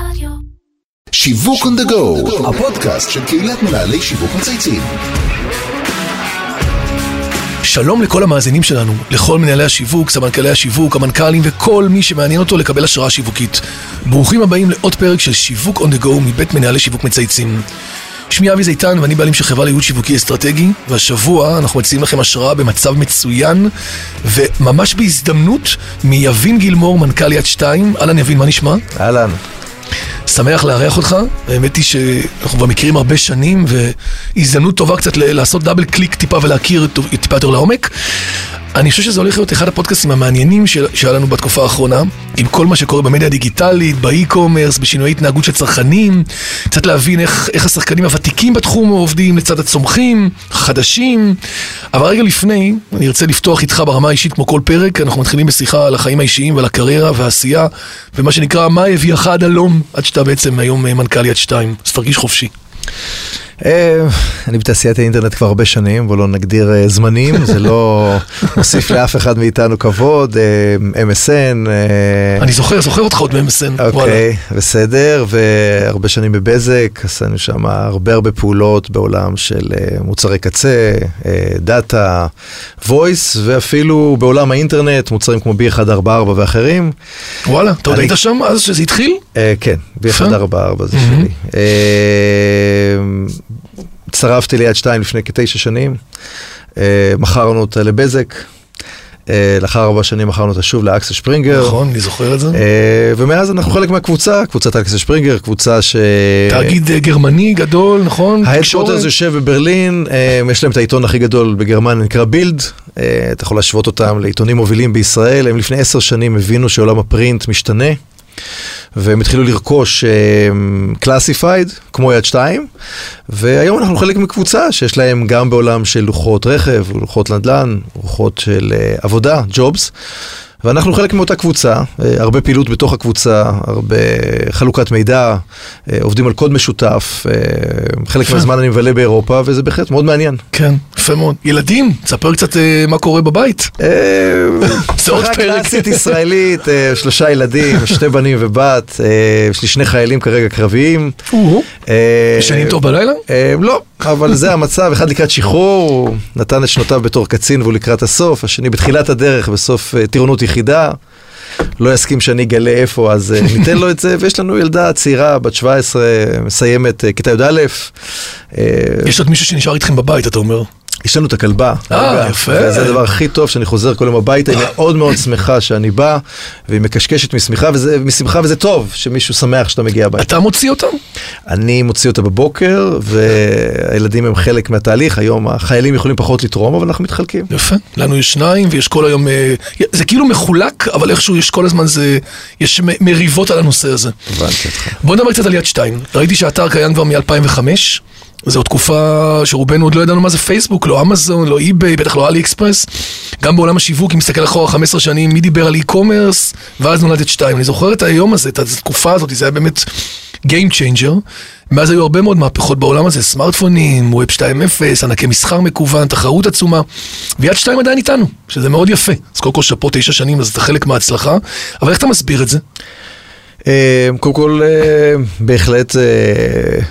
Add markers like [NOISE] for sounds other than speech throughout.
רדיו. שיווק on the go, הפודקאסט של קהילת מנהלי שיווק מצייצים. שלום לכל המאזינים שלנו, לכל מנהלי השיווק, סמנכ"לי השיווק, המנכ"לים וכל מי שמעניין אותו לקבל השראה שיווקית. ברוכים הבאים לעוד פרק של שיווק on the go מבית מנהלי שיווק מצייצים. שמי אבי זיתן ואני בעלים של חברה לייעוד שיווקי אסטרטגי, והשבוע אנחנו מציעים לכם השראה במצב מצוין, וממש בהזדמנות יבין גילמור, מנכ"ל יד 2. אהלן יבין, מה נשמע? אהלן. שמח לארח אותך, האמת היא שאנחנו כבר מכירים הרבה שנים והזדמנות טובה קצת לעשות double click טיפה ולהכיר טיפה יותר לעומק. אני חושב שזה הולך להיות אחד הפודקאסטים המעניינים שהיה לנו בתקופה האחרונה, עם כל מה שקורה במדיה הדיגיטלית, ב e-commerce, בשינויי התנהגות של צרכנים, קצת להבין איך, איך השחקנים הוותיקים בתחום עובדים לצד הצומחים, חדשים. אבל רגע לפני, אני ארצה לפתוח איתך ברמה האישית כמו כל פרק, אנחנו מתחילים בשיחה על החיים האישיים ועל הקריירה והעשייה, ומה שנקרא, מה הביאך עד הלום, עד שאתה בעצם היום מנכ"ל יד שתיים. אז תרגיש חופשי. אה, אני בתעשיית האינטרנט כבר הרבה שנים, בואו לא נגדיר אה, זמנים, [LAUGHS] זה לא מוסיף לאף אחד מאיתנו כבוד, אה, MSN. אני זוכר, זוכר אותך עוד מ-MSN. אוקיי, בסדר, והרבה שנים בבזק, עשינו שם הרבה הרבה פעולות בעולם של מוצרי קצה, דאטה, voice, ואפילו בעולם האינטרנט, מוצרים כמו B144 ואחרים. וואלה, אתה עוד היית שם אז שזה התחיל? כן, ב-144 זה שלי. הצטרפתי ליד שתיים לפני כתשע שנים, אה, מכרנו אותה לבזק, אה, לאחר ארבע שנים מכרנו אותה שוב לאקסל שפרינגר. נכון, אני זוכר את זה. אה, ומאז אנחנו חלק מהקבוצה, קבוצת אקסל שפרינגר, קבוצה ש... תאגיד גרמני גדול, נכון? ה headquarters יושב בברלין, יש להם את העיתון הכי גדול בגרמניה, נקרא בילד. אתה יכול להשוות אותם לעיתונים מובילים בישראל. הם לפני עשר שנים הבינו שעולם ה print משתנה, והם התחילו לרכוש classified, כמו יד שתיים, והיום אנחנו חלק מקבוצה שיש להם גם בעולם של לוחות רכב, לוחות נדל"ן, לוחות של אה, עבודה, ג'ובס. ואנחנו חלק מאותה קבוצה, אה, הרבה פעילות בתוך הקבוצה, הרבה חלוקת מידע, אה, עובדים על קוד משותף, אה, חלק. מהזמן אני מבלה באירופה, וזה בהחלט מאוד מעניין. כן, יפה מאוד. ילדים, תספר קצת אה, מה קורה בבית. אה, זה עוד פרק. קלאסית ישראלית, אה, שלושה ילדים, [LAUGHS] שתי בנים ובת, אה, יש לי שני חיילים כרגע קרביים. אה, ישנים טוב בלילה? אה, לא, אבל זה המצב, אחד לקראת שחרור, הוא נתן את שנותיו בתור קצין והוא לקראת הסוף, השני בתחילת הדרך, בסוף אה, טירונות יחידה. לא יסכים שאני אגלה איפה, אז ניתן לו את זה, ויש לנו ילדה צעירה, בת 17, מסיימת כיתה י"א. יש עוד מישהו שנשאר איתכם בבית, אתה אומר. יש לנו את הכלבה. אה, יפה. וזה הדבר הכי טוב שאני חוזר כל יום הביתה, היא מאוד מאוד שמחה שאני בא, והיא מקשקשת משמחה, וזה, משמחה וזה טוב שמישהו שמח שאתה מגיע הביתה. אתה מוציא אותם? אני מוציא אותה בבוקר, והילדים הם חלק מהתהליך, היום החיילים יכולים פחות לתרום, אבל אנחנו מתחלקים. יפה. לנו יש שניים ויש כל היום, אה, זה כאילו מחולק, אבל איכשהו יש כל הזמן זה, יש מריבות על הנושא הזה. הבנתי אותך. בוא נדבר קצת על יד שתיים. ראיתי שהאתר קיים כבר מ-2005. זו תקופה שרובנו עוד לא ידענו מה זה פייסבוק, לא אמזון, לא אי-ביי, בטח לא אלי אקספרס. גם בעולם השיווק, אם מסתכל אחורה 15 שנים, מי דיבר על e-commerce, ואז נולד יד שתיים. אני זוכר את היום הזה, את התקופה הזאת, זה היה באמת Game Changer. מאז היו הרבה מאוד מהפכות בעולם הזה, סמארטפונים, web 2.0, ענקי מסחר מקוון, תחרות עצומה, ויד שתיים עדיין איתנו, שזה מאוד יפה. אז קודם כל שאפו תשע שנים, אז אתה חלק מההצלחה, אבל איך אתה מסביר את זה? אה, קודם כל, אה, בהחלט אה,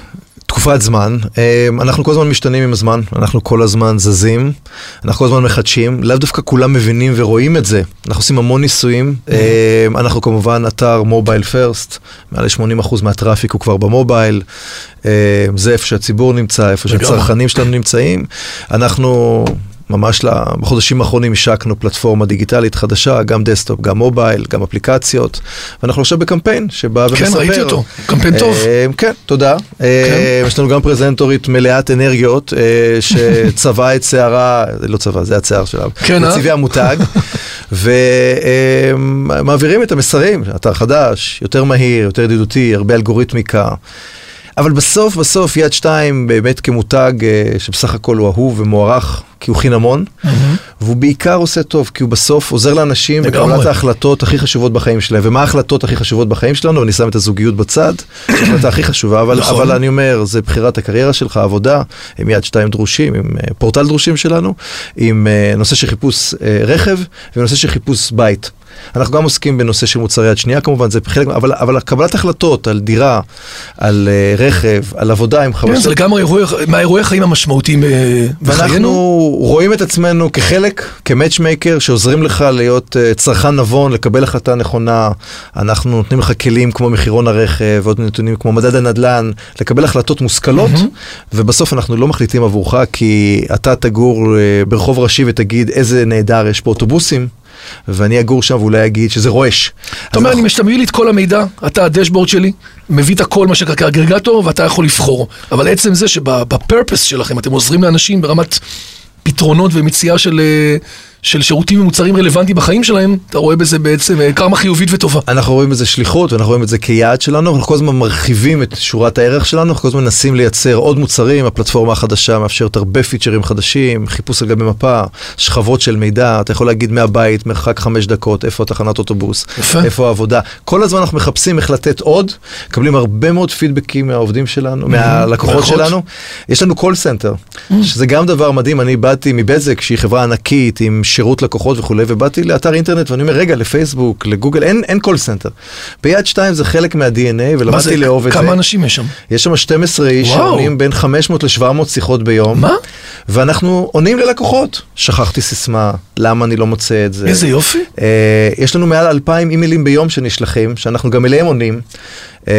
תקופת זמן. אה, אנחנו כל הזמן משתנים עם הזמן, אנחנו כל הזמן זזים, אנחנו כל הזמן מחדשים, לאו דווקא כולם מבינים ורואים את זה. אנחנו עושים המון ניסויים, אה, אנחנו כמובן אתר מובייל פרסט, מעל ל-80% מהטראפיק הוא כבר במובייל, אה, זה איפה שהציבור נמצא, איפה. שהצרכנים שלנו נמצאים. אנחנו... ממש בחודשים האחרונים השקנו פלטפורמה דיגיטלית חדשה, גם desktop, גם mobile, גם אפליקציות, ואנחנו עכשיו בקמפיין שבא כן, ומספר. ראיתי אותו, קמפיין טוב. אה, כן, תודה. אה, יש לנו גם פרזנטורית מלאת אנרגיות, אה, שצבעה את שערה, לא צבע, זה השיער שלה, כן? בצבעי המותג, [LAUGHS] ומעבירים את המסרים, אתר חדש, יותר מהיר, יותר ידידותי, הרבה אלגוריתמיקה. אבל בסוף, בסוף, יד שתיים באמת כמותג אה, שבסך הכל הוא אהוב ומוערך, כי הוא חינמון, והוא בעיקר עושה טוב, כי הוא בסוף עוזר לאנשים. בקבלת ההחלטות הכי חשובות בחיים שלהם. ומה ההחלטות הכי חשובות בחיים שלנו? אני שם את הזוגיות בצד, זו ההחלטה הכי חשובה, אבל, נכון. אבל אני אומר, זה בחירת הקריירה שלך, עבודה, עם יד שתיים דרושים, עם אה, פורטל דרושים שלנו, עם אה, נושא של חיפוש רכב, ונושא של חיפוש בית. אנחנו גם עוסקים בנושא של מוצרי יד שנייה כמובן, זה חלק, אבל, אבל קבלת החלטות על דירה, על uh, רכב, על עבודה עם כן, זה חבשות. לגמרי אירועי- מהאירועי החיים המשמעותיים אה, ואנחנו בחיינו. רואים את עצמנו כחלק, כמאצ'מייקר, שעוזרים לך להיות uh, צרכן נבון, לקבל החלטה נכונה. אנחנו נותנים לך כלים כמו מחירון הרכב, ועוד נתונים כמו מדד הנדל"ן, לקבל החלטות מושכלות, ובסוף אנחנו לא מחליטים עבורך, כי אתה תגור uh, ברחוב ראשי ותגיד איזה נהדר, יש פה אוטובוסים. ואני אגור שם ואולי אגיד שזה רועש. אתה אומר, אז אני משתמש לי את כל המידע, אתה הדשבורד שלי, מביא את הכל מה שנקרא כאגרגטור, ואתה יכול לבחור. אבל עצם זה שבפרפס שלכם אתם עוזרים לאנשים ברמת פתרונות ומציאה של, אה, של שירותים ומוצרים רלוונטיים בחיים שלהם, אתה רואה בזה בעצם אה, קרמה חיובית וטובה. אנחנו רואים בזה שליחות, ואנחנו רואים את זה כיעד שלנו, אנחנו כל הזמן מרחיבים את שורת הערך שלנו, אנחנו כל הזמן מנסים לייצר עוד מוצרים, הפלטפורמה החדשה מאפשרת הרבה פיצ'רים חדשים, חיפוש על גבי מפה, שכבות של מידע, אתה יכול להגיד מהבית, מרחק חמש דקות, איפה התחנת אוטובוס, יפה. איפה העבודה. כל הזמן אנחנו מחפשים איך לתת עוד, מקבלים הרבה מאוד פידבקים מהעובדים שלנו, מהלקוחות לקוחות. שלנו. יש לנו call center, שזה גם דבר מדהים, אני באתי מבזק, שהיא חברה ענקית עם שירות לקוחות וכולי, ובאתי לאתר אינטרנט ואני אומר, רגע, לפייסבוק, לגוגל, אין, אין call center. ביד שתיים זה חלק מה-DNA, ולמדתי לאהוב את זה. כמה אנשים יש שם? יש שם 12 איש. שעונים בין 500 ל-700 שיחות ביום. מה? ואנחנו עונים ללקוחות. שכחתי סיסמה, למה אני לא מוצא את זה. איזה יופי. אה, יש לנו מעל 2,000 אימיילים ביום שנשלחים, שאנחנו גם אליהם עונים. אה,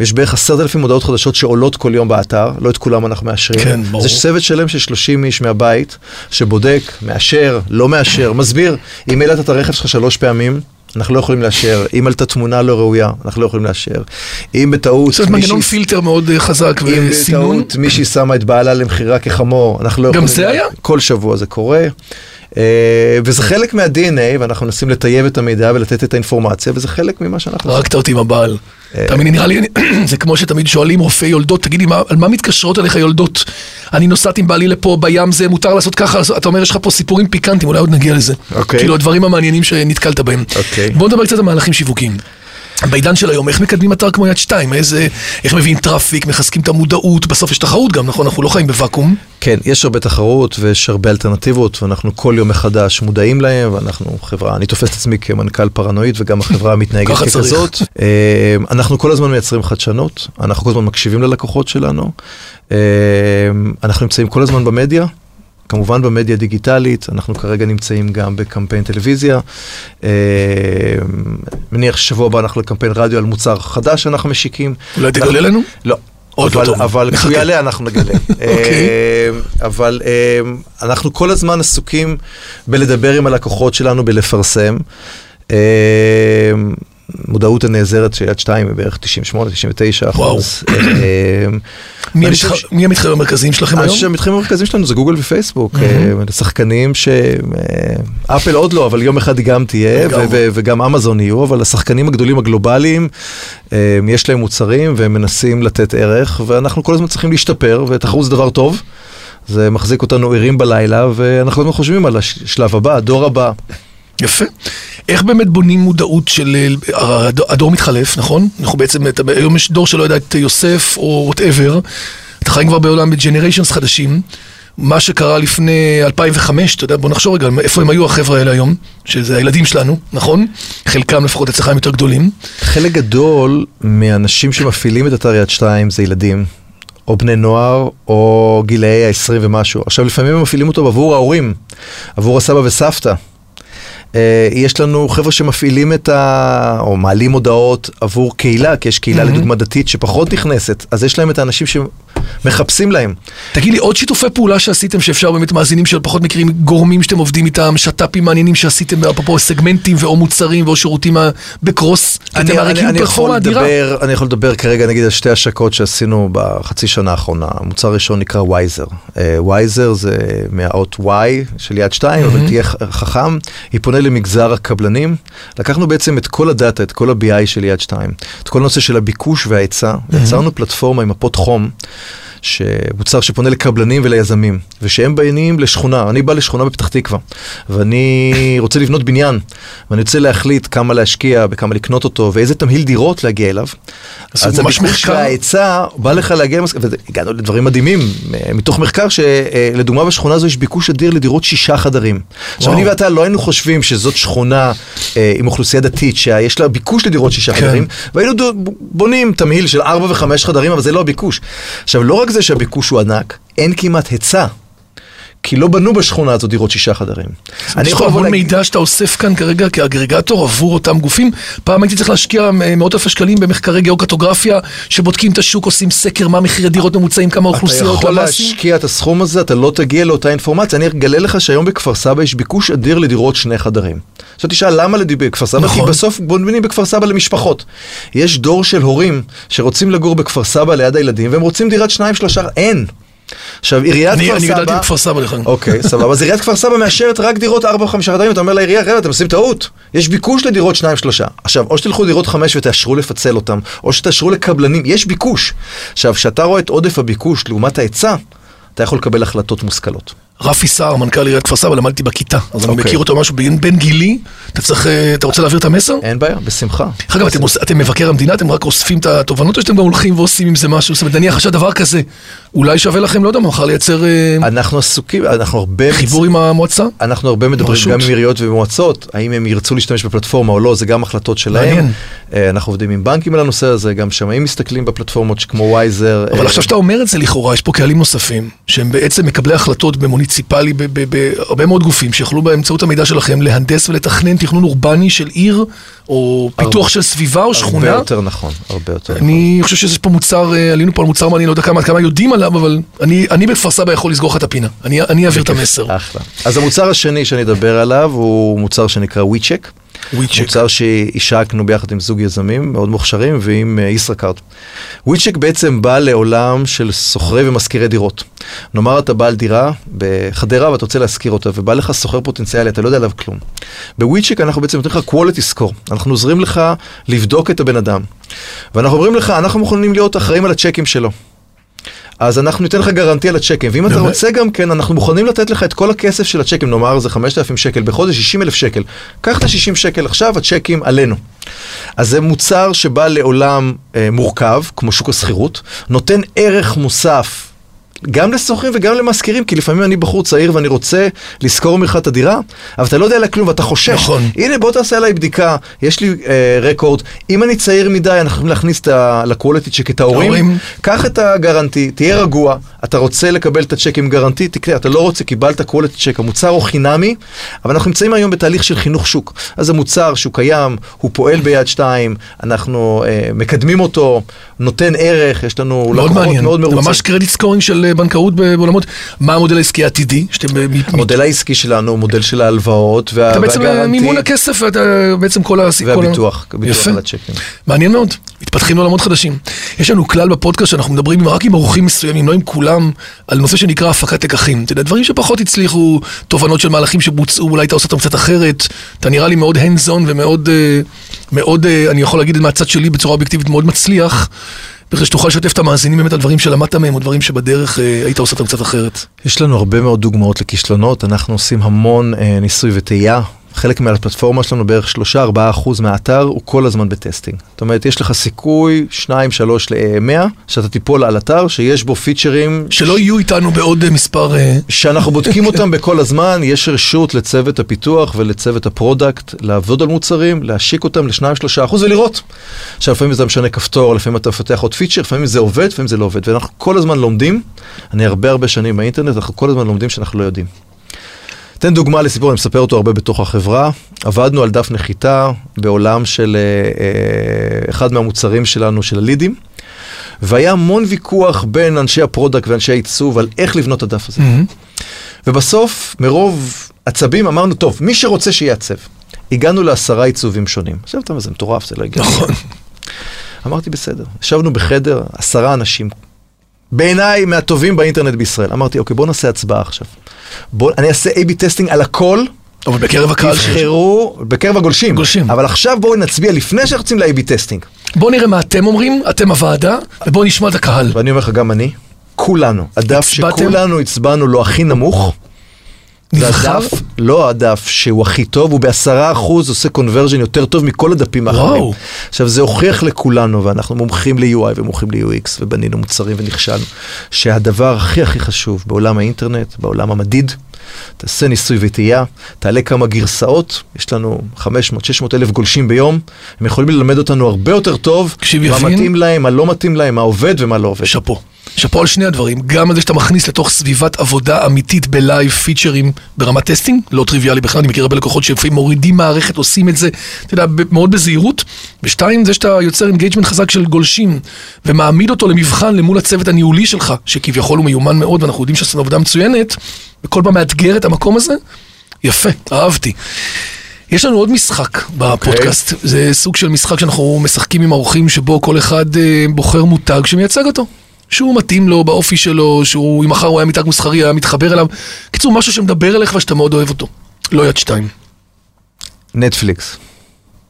יש בערך עשרת אלפים הודעות חדשות שעולות כל יום באתר, לא את כולם אנחנו מאשרים. כן, ברור. זה צוות שלם של 30 איש מהבית, שבודק, מאשר, לא מאשר, מסביר. אם העלית את הרכב שלך שלוש פעמים, אנחנו לא יכולים לאשר. אם עלתה תמונה לא ראויה, אנחנו לא יכולים לאשר. אם בטעות... זאת אומרת, מנגנון פילטר מאוד אה, חזק אם וסינון. בטעות מישהי שמה את בעלה למכירה כחמור, אנחנו לא גם יכולים... זה היה? כל שבוע זה קורה. אה, וזה חלק מה-DNA, ואנחנו מנסים לטייב את המידע ולתת את האינפורמציה, וזה חלק ממה שאנחנו עושים. הרגת אותי עם הבעל. תאמיני, נראה לי, [CLEARS THROAT] זה כמו שתמיד שואלים רופאי יולדות, תגידי, על מה מתקשרות אליך יולדות? אני נוסעת עם בעלי לפה, בים זה, מותר לעשות ככה, אתה אומר, יש לך פה סיפורים פיקנטיים, אולי עוד נגיע לזה. אוקיי. כאילו, הדברים המעניינים שנתקלת בהם. אוקיי. בוא נדבר קצת על מהלכים שיווקיים. בעידן של היום, איך מקדמים אתר כמו יד שתיים? איזה, איך מביאים traffic, מחזקים את המודעות, בסוף יש תחרות גם, נכון? אנחנו לא חיים בוואקום. כן, יש הרבה תחרות ויש הרבה אלטרנטיבות, ואנחנו כל יום מחדש מודעים להם, ואנחנו חברה, אני תופס את עצמי כמנכ"ל פרנואיד, וגם החברה [LAUGHS] מתנהגת. ככזאת. אה, אנחנו כל הזמן מייצרים חדשנות, אנחנו כל הזמן מקשיבים ללקוחות שלנו, אה, אנחנו נמצאים כל הזמן במדיה. כמובן במדיה דיגיטלית, אנחנו כרגע נמצאים גם בקמפיין טלוויזיה. אה, מניח ששבוע הבא אנחנו לקמפיין רדיו על מוצר חדש שאנחנו משיקים. אולי תגלה לנו? לא. אבל. אבל. כשהוא יעלה אנחנו נגלה. [LAUGHS] אוקיי. אה, אבל אה, אנחנו כל הזמן עסוקים בלדבר עם הלקוחות שלנו, בלפרסם. אה, מודעות הנעזרת של יד שתיים היא בערך 98-99 אחוז. אה, מי המתחרים המרכזיים שלכם היום? חושב שהמתחרים המרכזיים שלנו זה גוגל ופייסבוק, אה, שחקנים שאפל עוד לא, אבל יום אחד היא גם תהיה, וגם אמזון יהיו, אבל השחקנים הגדולים הגלובליים, אה, יש להם מוצרים והם מנסים לתת ערך, ואנחנו כל הזמן צריכים להשתפר, ותחרות זה דבר טוב. זה מחזיק אותנו ערים בלילה, ואנחנו הזמן חושבים על השלב הבא, הדור הבא. יפה. איך באמת בונים מודעות של... אה, הד- הדור מתחלף, נכון? אנחנו בעצם, היום יש דור שלא יודע את יוסף או whatever. אתה חיים כבר בעולם ב generations חדשים. מה שקרה לפני 2005, אתה יודע, בוא נחשוב רגע, איפה הם היו החבר'ה האלה היום? שזה הילדים שלנו, נכון? חלקם לפחות אצלך הם יותר גדולים. חלק גדול מהאנשים שמפעילים את אתר יד שתיים זה ילדים, או בני נוער, או גילאי ה-20 ומשהו. עכשיו, לפעמים הם מפעילים אותו עבור ההורים, עבור הסבא וסבתא. אה, יש לנו חבר'ה שמפעילים את ה... או מעלים הודעות עבור קהילה, כי יש קהילה לדוגמה דתית שפחות נכנסת, אז יש להם את האנשים שמחפשים להם. תגיד לי, עוד שיתופי פעולה שעשיתם שאפשר באמת מאזינים של פחות מכירים, גורמים שאתם עובדים איתם, שת"פים מעניינים שעשיתם, אפרופו סגמנטים ואו מוצרים ואו שירותים ה- בקרוס? אתם הרי כאילו יכול פלטפורמה אדירה. אני יכול לדבר כרגע נגיד על שתי השקות שעשינו בחצי שנה האחרונה. המוצר הראשון נקרא וייזר. וייזר זה מהאות Y של יד שתיים, אבל תהיה חכם. היא פונה למגזר הקבלנים. לקחנו בעצם את כל הדאטה, את כל ה-BI של יד שתיים, את כל הנושא של הביקוש וההיצע, ויצרנו פלטפורמה עם מפות חום. שמוצר שפונה לקבלנים וליזמים, ושהם באים לשכונה, אני בא לשכונה בפתח תקווה, ואני רוצה לבנות בניין, ואני רוצה להחליט כמה להשקיע, בכמה לקנות אותו, ואיזה תמהיל דירות להגיע אליו. אז ממש הביקוש מחקר. וההיצע, בא לך להגיע, והגענו לדברים מדהימים, אה, מתוך מחקר שלדוגמה בשכונה הזו יש ביקוש אדיר לדירות שישה חדרים. עכשיו. אני ואתה לא היינו חושבים שזאת שכונה אה, עם אוכלוסייה דתית שיש לה ביקוש לדירות שישה כן. חדרים, והיינו בונים תמהיל של ארבע וחמש חדרים, אבל זה לא הביקוש. עכשיו לא רק זה שהביקוש הוא ענק, אין כמעט היצע. כי לא בנו בשכונה הזאת דירות שישה חדרים. לך לבוא המון מידע שאתה אוסף כאן כרגע כאגרגטור עבור אותם גופים. פעם הייתי צריך להשקיע אה, מאות אלפי שקלים במחקרי גיאוקרטוגרפיה, שבודקים את השוק, עושים סקר, מה מחירי דירות ממוצעים, כמה אתה אוכלוסיות, יכול למ"סים. להשקיע את הסכום הזה, אתה לא תגיע לאותה אינפורמציה. אני אגלה לך שהיום בכפר סבא יש ביקוש אדיר לדירות שני חדרים. עכשיו תשאל למה בכפר סבא? נכון. כי בסוף בונים בכפר סבא למשפחות. יש דור של הורים שרוצים לגור בכפר סבא ליד הילדים, והם רוצים דירת שניים שלושה, אין. עכשיו עיריית אני כפר אני סבא... גדלתי בכפר סבא אגב. אוקיי, סבבה. אז עיריית כפר סבא מאשרת רק דירות 4 או 5 חדרים, אתה אומר לעירייה, חבר'ה, אתם עושים טעות. יש ביקוש לדירות 2-3. עכשיו, או שתלכו לדירות 5 ותאשרו לפצל אותם, או שתאשרו לקבלנים, יש ביקוש. עכשיו, כשאתה רואה את עודף הביקוש לעומת ההיצע, אתה יכול לקבל החלטות מושכלות. רפי סער, מנכ"ל עיריית כפר סבא, למדתי בכיתה, אז אני אוקיי. מכיר אותו משהו בין גילי. אתה צריך, אה, אתה רוצה להעביר את המסר? אין בעיה, בשמחה. דרך אגב, אתם מבקר המדינה, אתם רק אוספים את התובנות, או שאתם גם הולכים ועושים עם זה משהו? זאת אומרת, נניח עכשיו דבר כזה, אולי שווה לכם, לא יודע, מחר לייצר אה, אנחנו עסוקים, אנחנו הרבה... חיבור עם המועצה? אנחנו הרבה מדברים. גם עם עיריות ומועצות, האם הם ירצו להשתמש בפלטפורמה או לא, זה גם החלטות שלהם. אה, אנחנו עובדים עם בנקים על הנושא הזה, גם שמאים מסתכלים בפלטפורמות כמו וייזר. אבל עכשיו שאתה אומר את זה לכאורה, יש פה קהלים נוספים, שהם בעצם מקבלי החלטות ב- בהרבה מאוד גופים, שיכולו באמצעות המידע שלכם להנדס ולתכנן תכנון אורבני של עיר, או פיתוח של סביבה או הרבה שכונה. יותר נכון, הרבה יותר נכון. אני חושב שיש פה מוצר, אה, עלינו פה על מוצר מעניין, לא יודע כמה, כמה יודעים עליו, אבל אני, אני בכפר סבא יכול לסגור לך את הפינה. אני, אני אעביר את המסר. אחלה. אז המוצר השני שאני אדבר עליו הוא מוצר שנקרא WeCheck. WeCheck. מוצר שהשקנו ביחד עם זוג יזמים מאוד מוכשרים ועם אה, ישראכרט. WeCheck בעצם בא לעולם של שוכרי ומשכירי דירות. נאמר אתה בעל דירה בחדרה ואתה רוצה להשכיר אותה ובא לך שוכר פוטנציאלי, אתה לא יודע עליו כלום. בוויצ'ק אנחנו בעצם נותנים לך quality score, אנחנו עוזרים לך לבדוק את הבן אדם. ואנחנו אומרים לך, אנחנו מוכנים להיות אחראים על הצ'קים שלו. אז אנחנו ניתן לך גרנטי על הצ'קים, ואם אתה? רוצה גם כן, אנחנו מוכנים לתת לך את כל הכסף של הצ'קים, נאמר זה 5,000 שקל בחודש, 60 אלף שקל. קח את ה-60 שקל עכשיו, הצ'קים עלינו. אז זה מוצר שבא לעולם אה, מורכב, כמו שוק השכירות, נותן ערך מוסף. גם לשוכרים וגם למשכירים, כי לפעמים אני בחור צעיר ואני רוצה לשכור ממך את הדירה, אבל אתה לא יודע עליה כלום ואתה חושש. נכון. הנה בוא תעשה עליי בדיקה, יש לי אה, רקורד, אם אני צעיר מדי אנחנו יכולים להכניס את ה- לקוולטי צ'ק את ההורים. קח את הגרנטי, תהיה רגוע, אתה רוצה לקבל את הצ'ק עם גרנטי, תקנה, אתה לא רוצה, קיבלת קוולטי צ'ק, המוצר הוא חינמי, אבל אנחנו נמצאים היום בתהליך של חינוך שוק. אז זה מוצר שהוא קיים, הוא פועל ביד שתיים, אנחנו אה, מקדמים אותו, נותן ערך, יש לנו מאוד לקוחות מעניין, מאוד מרוצים. ממש credit scoring של אה, בנקאות בעולמות, מה המודל העסקי העתידי, שאתם אה, המודל העסקי שלנו הוא מודל של ההלוואות וה- אתה בעצם אה, וה guarantee מימון הכסף, ואתה בעצם כל הסיכון. והביטוח, ביטוח יפה. על הצ'קים. מעניין מאוד, מתפתחים לעולמות חדשים. יש לנו כלל בפודקאסט שאנחנו מדברים רק עם אורחים מסוימים, לא עם כולם, על נושא שנקרא הפקת לקחים. אתה יודע, דברים שפחות הצליחו, תובנות של מהלכים שבוצעו, אולי אתה עושה אותם קצת אחרת. אתה נראה לי מאוד hands on ומאוד, אה, מאוד, אה, אני יכול להגיד מהצד שלי בצורה אובייקטיבית, מאוד מצליח. בכדי שתוכל לשתף את המאזינים באמת על דברים שלמדת מהם, או דברים שבדרך אה, היית עושה אותם קצת אחרת. יש לנו הרבה מאוד דוגמאות לכישלונות, אנחנו עושים המון אה, ניסוי וטעייה. חלק מהפלטפורמה שלנו, בערך 3-4% מהאתר, הוא כל הזמן בטסטינג. זאת אומרת, יש לך סיכוי 2-3 ל-100, שאתה תיפול על אתר שיש בו פיצ'רים שלא יהיו איתנו בעוד אה, מספר... אה, שאנחנו [LAUGHS] בודקים אותם בכל הזמן, יש רשות לצוות הפיתוח ולצוות ה product לעבוד על מוצרים, להשיק אותם ל-2-3% ולראות. עכשיו, לפעמים זה משנה כפתור, לפעמים אתה מפתח עוד פיצ'ר, לפעמים זה עובד, לפעמים זה לא עובד. ואנחנו כל הזמן לומדים, אני הרבה הרבה שנים באינטרנט, אנחנו כל הזמן לומדים שאנחנו לא יודעים. אתן דוגמה לסיפור, אני מספר אותו הרבה בתוך החברה. עבדנו על דף נחיתה בעולם של אה, אה, אחד מהמוצרים שלנו, של הלידים, והיה המון ויכוח בין אנשי ה product ואנשי העיצוב על איך לבנות את הדף הזה. מהמם. ובסוף, מרוב עצבים, אמרנו, טוב, מי שרוצה שיעצב. הגענו לעשרה עיצובים שונים. עכשיו אתה אומר, זה מטורף, זה לא הגיוני. נכון. אמרתי, בסדר. ישבנו בחדר, עשרה אנשים. בעיניי, מהטובים באינטרנט בישראל. אמרתי, אוקיי, בואו נעשה הצבעה עכשיו. בואו, אני אעשה A-B testing על הכל, אבל בקרב הקהל שיש. תבחרו, בקרב הגולשים. גולשים. אבל עכשיו בואו נצביע לפני שאנחנו יוצאים ל-A-B testing. בוא נראה מה אתם אומרים, אתם הוועדה, ובואו נשמע את הקהל. ואני אומר לך, גם אני, כולנו. הדף הצבעתם? שכולנו הצבענו לו הכי נמוך. הדף, לא הדף שהוא הכי טוב, הוא בעשרה אחוז עושה conversion יותר טוב מכל הדפים האחרים. וואו. עכשיו זה הוכיח לכולנו, ואנחנו מומחים ל-UI ומומחים ל-UX, ובנינו מוצרים ונכשלנו, שהדבר הכי הכי חשוב בעולם האינטרנט, בעולם המדיד, תעשה ניסוי וטעייה, תעלה כמה גרסאות, יש לנו 500-600 אלף גולשים ביום, הם יכולים ללמד אותנו הרבה יותר טוב, מה. מתאים להם, מה לא מתאים להם, מה עובד ומה לא עובד. שאפו. שאפו על שני הדברים, גם על זה שאתה מכניס לתוך סביבת עבודה אמיתית ב live פיצ'רים ברמת testing, לא טריוויאלי בכלל, אני מכיר הרבה לקוחות שלפעמים מורידים מערכת, עושים את זה, אתה יודע, מאוד בזהירות. ושתיים, זה שאתה יוצר engagement חזק של גולשים, ומעמיד אותו למבחן למול הצוות הניהולי שלך, שכביכול הוא מיומן מאוד, ואנחנו יודעים שעשינו עבודה מצוינת, וכל פעם מאתגר את המקום הזה, יפה, אהבתי. יש לנו עוד משחק בפודקאסט, זה סוג של משחק שאנחנו משחקים עם האורחים שבו כל אחד אה, בוחר מותג שמייצג אותו. שהוא מתאים לו באופי שלו, שהוא אם מחר הוא היה מתג מסחרי, היה מתחבר אליו. קיצור, משהו שמדבר אליך ושאתה מאוד אוהב אותו. לא יד שתיים. נטפליקס.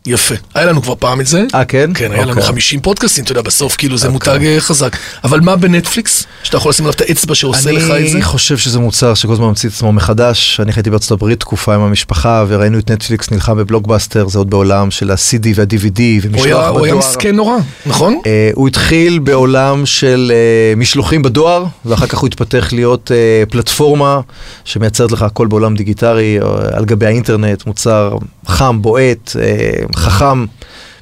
יפה. היה לנו כבר פעם את זה. אה, כן? כן, היה לנו אוקיי. 50 פודקאסטים, אתה יודע, בסוף כאילו זה אוקיי. מותג אה, חזק. אבל מה בנטפליקס? שאתה יכול לשים עליו את האצבע שעושה לך את זה? אני חושב שזה מוצר שכל הזמן ממציא את עצמו מחדש. אני חייתי בארצות הברית תקופה עם המשפחה וראינו את נטפליקס נלחם בבלוקבאסטר, זה עוד בעולם של ה-CD וה-DVD ומשלוח היה- הוא היה בדואר. מסכן נורא, נכון? אה, הוא התחיל בעולם של אה, משלוחים בדואר, ואחר כך הוא התפתח להיות פלטפורמה שמייצרת לך הכל בעולם דיגיטלי, אה, על גבי האינטרנט, מוצר חם, בועט, חכם,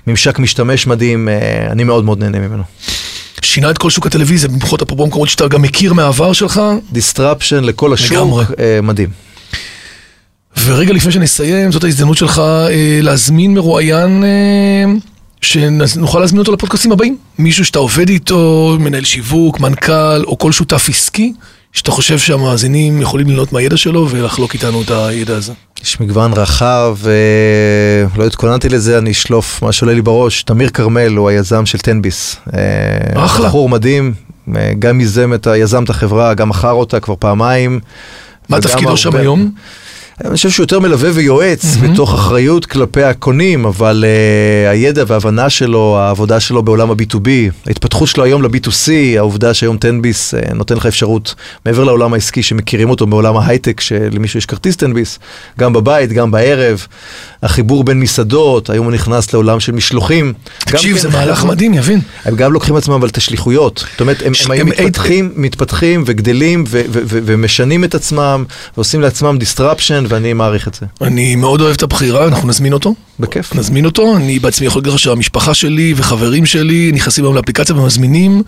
ממשק משתמש מדהים, אה, אני מאוד מאוד נהנה ממנו. שינה את כל שוק הטלוויזיה, במיוחד אפרופו מקומות שאתה גם מכיר מהעבר שלך. disruption לכל השוק, לגמרי. אה, מדהים. ורגע לפני שנסיים, זאת ההזדמנות שלך אה, להזמין מרואיין אה, שנוכל להזמין אותו לפודקאסטים הבאים. מישהו שאתה עובד איתו, מנהל שיווק, מנכ"ל, או כל שותף עסקי, שאתה חושב שהמאזינים יכולים ללמוד מהידע שלו ולחלוק איתנו את הידע הזה. יש מגוון רחב, אה, לא התכוננתי לזה, אני אשלוף מה שעולה לי בראש. תמיר כרמל הוא היזם של תן-ביס. אה, אחלה. בחור מדהים, אה, גם ייזם את. יזם את החברה, גם מכר אותה כבר פעמיים. מה תפקידו שם היום? אני חושב שהוא יותר מלווה ויועץ מהמם. בתוך אחריות כלפי הקונים, אבל uh, הידע וההבנה שלו, העבודה שלו בעולם ה-B2B, ההתפתחות שלו היום ל-B2C, העובדה שהיום תן-ביס uh, נותן לך אפשרות, מעבר לעולם העסקי שמכירים אותו בעולם ההייטק, שלמישהו יש כרטיס תן-ביס, גם בבית, גם בערב, החיבור בין מסעדות, היום הוא נכנס לעולם של משלוחים. תקשיב, כן זה מהלך מדהים, יבין. הם גם לוקחים עצמם אבל את השליחויות. זאת אומרת, הם, ש- הם הם- מתפתחים, מתפתחים וגדלים ו- ו- ו- ומשנים את עצמם, ועושים לעצמם disruption, ואני מעריך את זה. אני מאוד אוהב את הבחירה, אנחנו נזמין אותו. בכיף. נזמין אותו, אני בעצמי יכול להגיד לך שהמשפחה שלי וחברים שלי נכנסים היום לאפליקציה ומזמינים.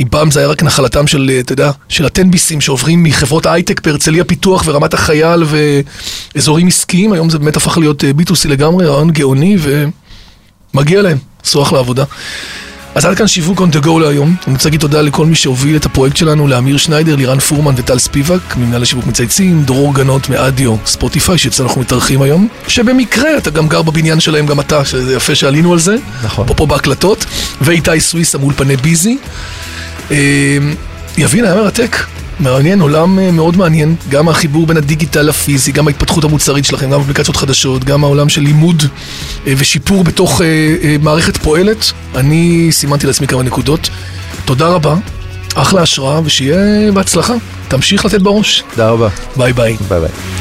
אם פעם זה היה רק נחלתם של, אתה יודע, של הטנביסים שעוברים מחברות הייטק בהרצליה פיתוח ורמת החייל ואזורים עסקיים, היום זה באמת הפך להיות אה, B2C לגמרי, רעיון גאוני ומגיע להם, עשו אחלה עבודה. אז עד כאן שיווק on the go להיום. אני רוצה להגיד תודה לכל מי שהוביל את הפרויקט שלנו, לאמיר שניידר, לירן פורמן וטל ספיבק, ממנהל השיווק מצייצים, דרור גנות מאדיו, ספוטיפיי, שאצלנו אנחנו מתארחים היום, שבמקרה אתה גם גר בבניין שלהם, גם אתה, שזה יפה שעלינו על זה. נכון. פה פה בהקלטות, ואיתי סוויסה מאולפני ביזי. אה, יבין, היה מרתק. מעניין, עולם אה, מאוד מעניין, גם החיבור בין הדיגיטל לפיזי, גם ההתפתחות המוצרית שלכם, גם אפליקציות חדשות, גם העולם של לימוד אה, ושיפור בתוך אה, מערכת פועלת. אני סימנתי לעצמי כמה נקודות. תודה רבה, אחלה השראה, ושיהיה בהצלחה. תמשיך לתת בראש. תודה רבה. ביי ביי. ביי ביי.